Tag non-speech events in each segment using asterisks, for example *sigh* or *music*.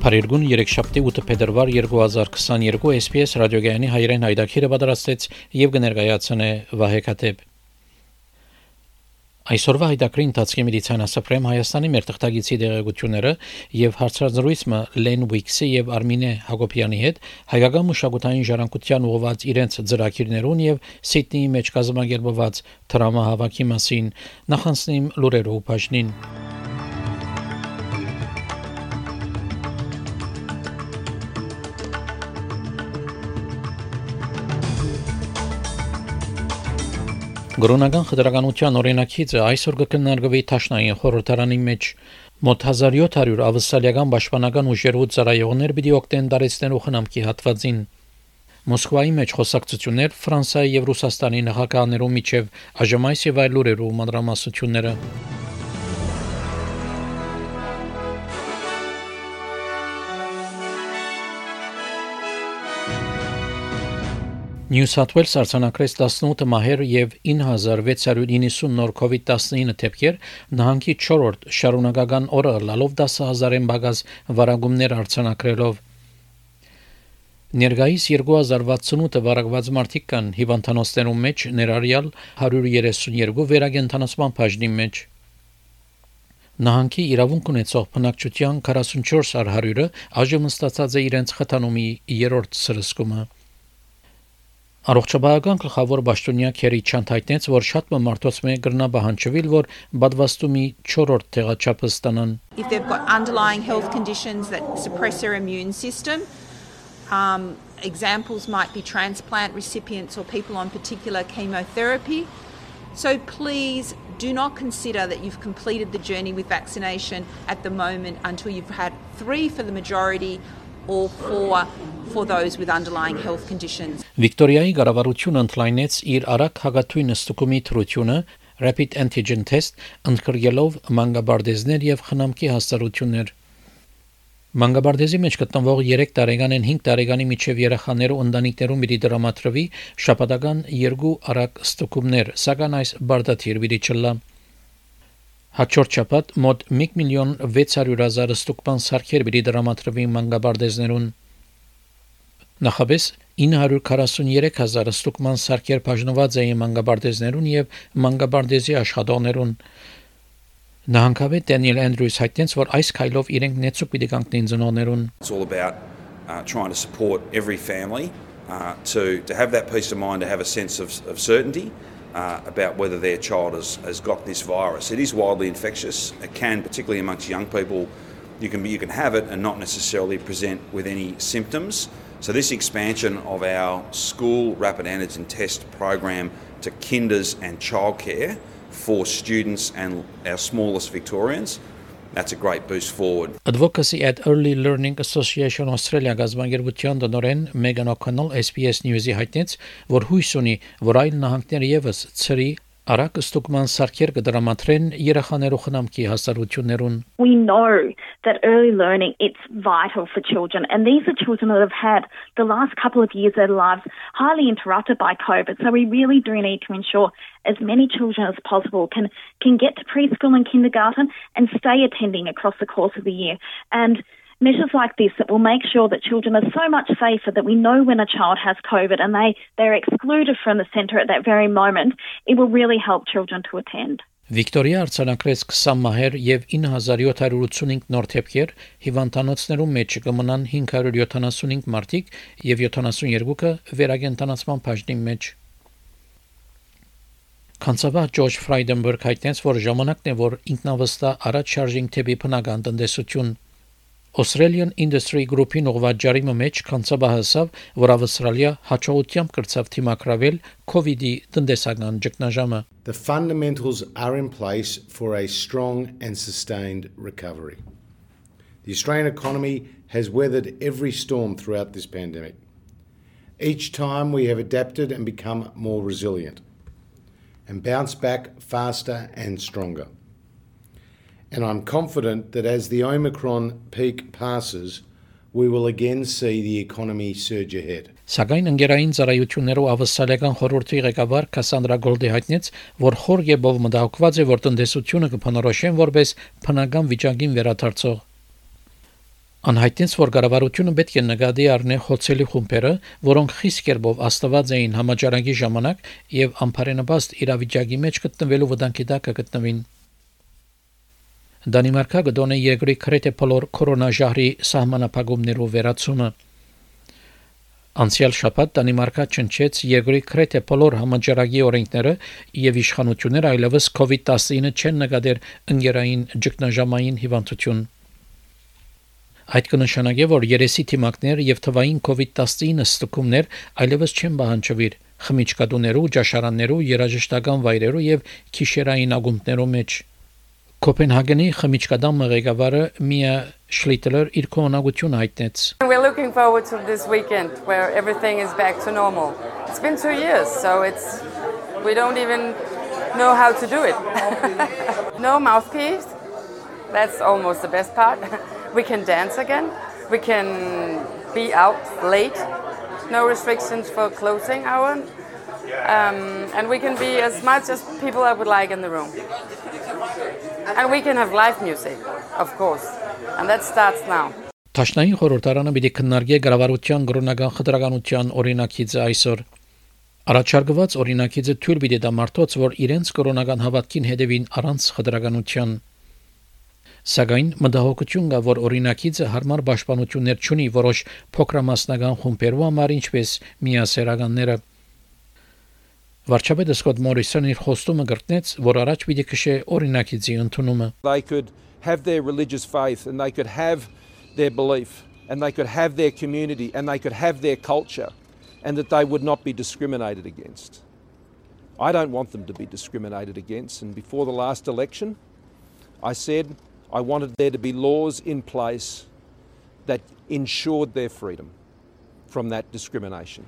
Փարիգուն 3-շաբթի 8 փետրվար 2022 SPS ռադիոգայանի հայրեն հայդակիրը պատրաստեց եւ կներկայացնե Վահե Քաթեփ։ Այսօրվա հայդակրի ընթացքի մեդիցինասապրեմ Հայաստանի մեր թղթագիտի դերակցությունները եւ հարցազրույցը Լեն Ուիքսի եւ Արմինե Հակոբյանի հետ հայկական մշակութային ժառանգության ուղղված իրենց ծրագիրներուն եւ Սիդնեի մեջ կազմակերպված դրամահավաքի մասին նախանցնիմ լուրերով բաժնին։ Գրոնական խտրականության օրինակիցը այսօր կքննարկվի Թաշնային խորհրդարանի մեջ մոտ 1700 ավստրալիական պաշտպանական ուժերու ծառայողներ պիտի օգտեն դարեցնելու խնամքի հատվածին Մոսկվայի մեջ խոսակցություններ Ֆրանսիայի եւ Ռուսաստանի նախագահներու միջև ԱԺՄ-ի եւ այլ New South Wales արցանակրեց 18 մահեր եւ 9690 նոր COVID-19 դեպքեր նահանգի 4-րդ շարունակական օրը լալով 10000-ին բագազ վարագումներ արցանակրելով Ներգայիս 2068 վարակված մարդիկ կան հիվանդանոցներում մեջ ներառյալ 132 վերագենտանացման բաժնի մեջ Նահանգի իրավունք ունեցող բնակչության 44 100-ը այժմ ստացած է իրենց խթանումի 3-րդ սրսկումը Առողջապահական գլխավոր պաշտոնյա Քերի Չանթայտնեց, որ շատ մարդոց մեկ գրնա բահանջվել, որ բադվաստումի 4-րդ տեղաչափը ստանան։ If they've got underlying health conditions that suppress their immune system, um, examples might be transplant recipients or people on particular chemotherapy. So please do not consider that you've completed the journey with vaccination at the moment until you've had three for the majority or for for those with underlying health conditions. Վիկտորիայի կառավարությունը ընդլայնեց իր արագ հագաթույն ստուգումի թրությունը rapid antigen test ընդգրկելով մանգաբարդեզներ եւ խնամքի հաստատություններ։ Մանգաբարդեզի մեջ գտնվող 3 տարեկանեն 5 տարեկանի միջև երեխաները ու ընտանիքներում մի դրամատրվի շաբաթական երկու արագ ստուգումներ, սակայն այս բարդաթիր վիրի չլա։ Հաջորդ շաբաթ մոտ 1 միլիոն 600 հազար ստուգման սարքեր բերի դրամատրվի մանգաբարդեզներուն։ Նախաբես 943 հազար ստուգման սարքեր բաժնված էին մանգաբարդեզներուն եւ մանգաբարդեզի աշխատողներուն։ Նահանգավետ Դենիել Անդրյուս հայտնեց, որ այս քայլով իրենք նեցուկ պիտի կանգնեն ծնողներուն։ It's all about uh, trying to support every family uh, to to have that peace of mind to have a sense of, of certainty uh, about whether their child has, has got this virus. It is wildly infectious. It can, particularly amongst young people, you can, be, you can have it and not necessarily present with any symptoms. So, this expansion of our school rapid antigen test program to kinders and childcare for students and our smallest Victorians that's a great boost forward. Advocacy at Early Learning Association Australia գազբանգերության տնօրեն Megan O'Connell SBS News-ի հայտնեց, որ հույս ունի, որ այլ նահանգներ եւս ծրի արագ ստուգման սարքեր կդրամատրեն երեխաներու խնամքի հասարություններուն We know that early learning it's vital for children and these are children that have had the last couple of years of their lives highly interrupted by COVID so we really do need to ensure as many children as possible can can get to preschool and kindergarten and stay attending across the course of the year and measures like this that will make sure that children are so much safer that we know when a child has COVID and they, they're excluded from the centre at that very moment, it will really help children to attend. Վիկտորիա արցանակրեց 20 մահեր եւ 9785 նոր թեփքեր, հիվանդանոցներում մեջ կմնան 575 մարդիկ եւ 72-ը վերագենտանացման բաժնի մեջ։ Կանցավա Ջորջ Ֆրայդենբերգ հայտնեց, որ ժամանակն է, որ ինքնավստահ առաջ շարժինգ թեպի բնական տնտեսություն Australian Industry Group-ին ուղղված ջարիմը մեջ կանցաբա հասավ, որ Ավստրալիա հաջողությամբ կրծավ թիմակրավել COVID-ի տնտեսական ճգնաժամը։ The fundamentals are in place for a strong and sustained recovery. The Australian economy has weathered every storm throughout this pandemic. Each time we have adapted and become more resilient and bounced back faster and stronger. And I'm confident that as the Omicron peak passes, we will again see the economy surge ahead. Սակայն ընկերային ծառայություններով ավսալական խորհրդի ղեկավար Կասանդրա Գոլդի հայտնեց, որ խոր եբով մտահոգված է, որ տնտեսությունը կփնորոշեն որպես փնական վիճակին վերադարձող։ Անհայտեց, որ կառավարությունը պետք է նկատի առնի խոցելի խումբերը, որոնք խիստ կերպով աստված էին համաճարակի ժամանակ եւ ամբարենաբաստ իրավիճակի մեջ գտնվելու վտանգի տակ կգտնվին։ Դանիմարկա գտոնե երկրի քրեթե բոլոր կորոնաժահրի սահմանափակումներով վերացումը։ Անցյալ շաբաթ Դանիմարկա ճնչեց երկրի քրեթե բոլոր համաճարակի օրենքները եւ իշխանությունները այլևս COVID-19 չեն նկատեր ընկերային ճգնաժամային հիվանդություն։ Այդ կնշանակի, որ երեսի թիմակներ եւ թվային COVID-19 ստուգումներ այլևս չեն բանջվիր խմիչքադուներու, ճաշարաններու, երաժշտական վայրերու եւ քիշերային ակումբներու մեջ։ Կոպենհագենի խմիչքադամ ղեկավարը Միա Շլիտլեր իր կողմնակությունը հայտնեց։ We're looking forward to this weekend where everything is back to normal. It's been 2 years, so it's we don't even know how to do it. no *laughs* mouthpiece. That's almost the best part. *laughs* we can dance again. We can be out late. No restrictions for closing hour. Um, and we can be as much as people I would like in the room. And we can have live music, of course. And that starts now. Տաշնային խորհրդարանը պիտի քննարկի գրավարության գրոնական խտրականության օրինակիցը այսօր։ Առաջարկված օրինակիցը թույլ պիտի դա մարդոց, որ իրենց կրոնական հավատքին հետևին առանց խտրականության։ Սակայն մտահոգություն կա, որ օրինակիցը հարմար պաշտպանություններ չունի որոշ փոքրամասնական խումբերու համար, ինչպես միասերականները։ Վարչապետը Սկոտ Մորիսոնը իր խոստումը գրտնեց, որ առաջ պիտի քշե օրինակիցի ընդունումը։ They could have their religious faith and they could have their belief and they could have their community and they could have their culture and that they would not be discriminated against. I don't want them to be discriminated against and before the last election I said I wanted there to be laws in place that ensured their freedom from that discrimination.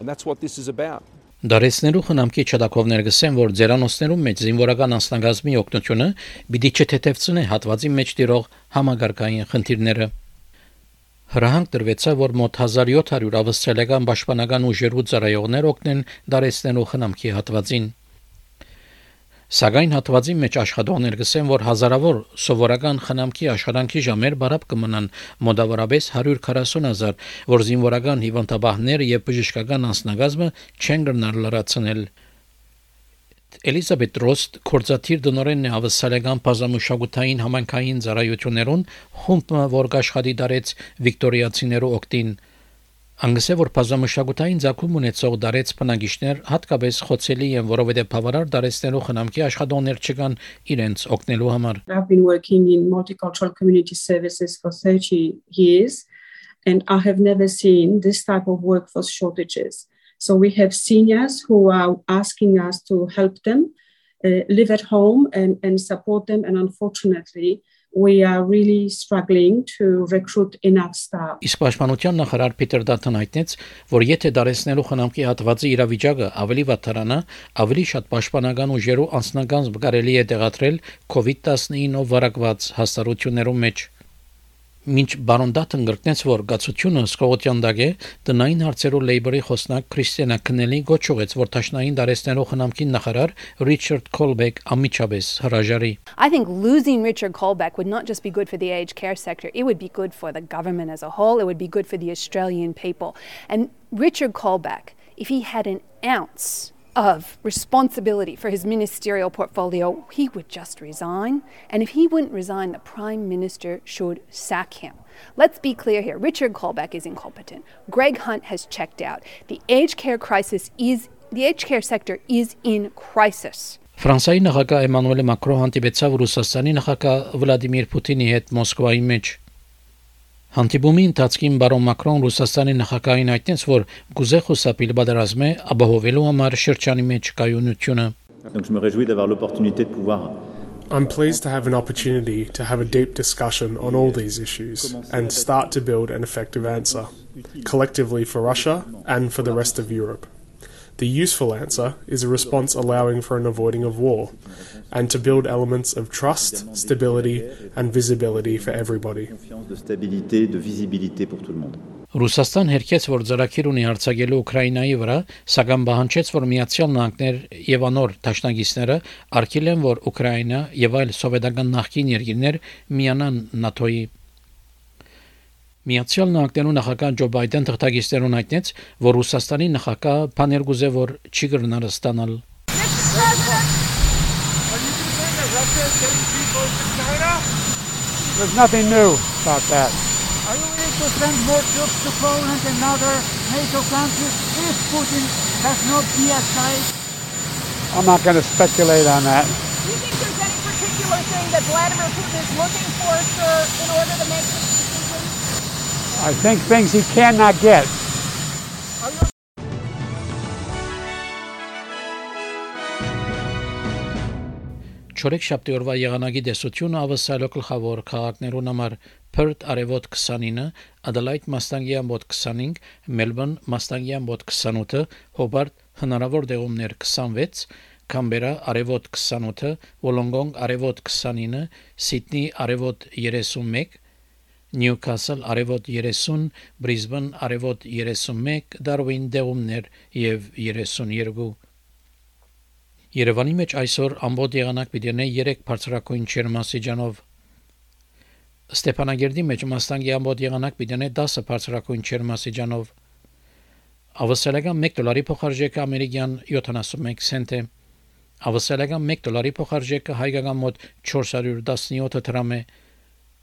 And that's what this is about. Դարեցներու խնամքի չդակովներ գսեն, որ ձերանոցներում մեջ զինվորական անձնագազմի օգնությունը պիտի չթեթևցնի հատվածի մեջ տիրող համագարկային խնդիրները։ Հրահանգ տրվեցա, որ մոտ 1700 ավստրալիական պաշտպանական ուժերու ծառայողներ օգնեն դարեցներու խնամքի հատվածին։ Սակայն հատվածի մեջ աշխատողներ գսեն, որ հազարավոր սովորական խնամքի աշխատանքի ժամեր բարապ կմնան մոտավորապես 140.000, որ զինվորական հիվանդաբահներ եւ բժշկական անձնագազմը չեն գնալ լրացնել։ Էլիզաբետ Ռոստ կորզաթիր դնորենն է ավսալական բազմամշակութային համանքային ծառայություններուն խումբը, որ աշխատի դարեց վիկտորիացիներու օկտին Անգսե որ բազմամշակութային ցակում ունեցող դարեց բնագիշներ հատկապես խոցելի են, որովհետև բավարար դարեցնելու խնամքի աշխատողներ չկան իրենց օգնելու համար։ I've been working in multicultural community services for 30 years and I have never seen this type of workforce shortages. So we have seniors who are asking us to help them uh, live at home and, and support them and unfortunately we are really struggling to recruit enough staff. Իսկ պաշտպանության նախարար Պիտեր Դաթն հայտնեց, որ եթե դարեցնելու խնամքի հատվածի իրավիճակը ավելի վատարանա, ավելի շատ պաշտպանական ուժերու անձնական կարելի է տեղադրել COVID-19-ով վարակված հաստարություններում մեջ։ Մինչ բարոն Դաթն գրկնեց, որ գացությունը Սկողոտյան դագե տնային հարցերով Լեյբորի խոսնակ Քրիստիանա Քնելի գոչուեց, որ տաշնային դարեցնելով խնամքին նախարար Ռիչարդ Քոլբեկ ամիջապես հրաժարի։ I think losing Richard Colbeck would not just be good for the aged care sector, it would be good for the government as a whole, it would be good for the Australian people. And Richard Colbeck, if he had an ounce of responsibility for his ministerial portfolio, he would just resign. And if he wouldn't resign, the Prime Minister should sack him. Let's be clear here Richard Colbeck is incompetent. Greg Hunt has checked out. The aged care crisis is, the aged care sector is in crisis. Ֆրանսիայի նախագահ Էմանուել Մակրոն հանդիպեցավ Ռուսաստանի նախագահ Վլադիմիր Պուտինի հետ Մոսկվայի մեջ։ Հանդիպումի ընթացքում բարոն Մակրոն Ռուսաստանի նախագահին հայտնեց, որ գուզե խուսափիլ բادرազմե ապահովելու համար շրջանի մեջ կայունությունը։ Donc je me réjouis d'avoir l'opportunité de pouvoir I'm pleased to have an opportunity to have a deep discussion on all these issues and start to build an effective answer collectively for Russia and for the rest of Europe. The useful answer is a response allowing for an avoiding of war and to build elements of trust, stability, and visibility for everybody. Ռուսաստան հերքեց, որ ծրագիր ունի արձակելու Ուկրաինայի վրա, սակայն բանջեց, որ Միացյալ Նահանգներ եւ անոր դաշնակիցները արգել են, որ Ուկրաինա եւ այլ սովետական նախկին երկիրներ միանան ՆԱՏՕ-ի Միացյալ Նահանգներու նախագահ Ջո Բայդեն թղթակիցներուն հայտնեց, որ Ռուսաստանի նախագահ Փաներգուզե որ չի կրնար ստանալ There's nothing new about that. Are you willing to send more troops to Poland and other NATO countries if Putin does not de-escalate? I'm not going to speculate on that. Do you think there's any particular thing that Vladimir Putin is looking for, sir, in order to make this decision? I think things he cannot get. Չորեքշաբթի օրվա եղանակի դեսությունը ավսալո գլխավոր քաղաքներուն համար Perth արևոտ 29, Adelaide մաստանգյան մոտ 25, Melbourne մաստանգյան մոտ 28, Hobart հնարավոր դեղումներ 26, Canberra արևոտ 28, Wollongong արևոտ 29, Sydney արևոտ 31, Newcastle արևոտ 30, Brisbane արևոտ 31, Darwin դեղումներ եւ 32 Երևանի մեջ այսօր ամբողջ եղանակ պիտի ունենա 3 բարձրակույն չերմասիջանով Ստեփանագերդի մեջ մաստանգի ամբողջ եղանակ պիտի ունենա 10 բարձրակույն չերմասիջանով Ավսալական 1 դոլարի փոխարժեքը ամերիկյան 71 سنت է Ավսալական 1 դոլարի փոխարժեքը հայկական մոտ 417 դրամ է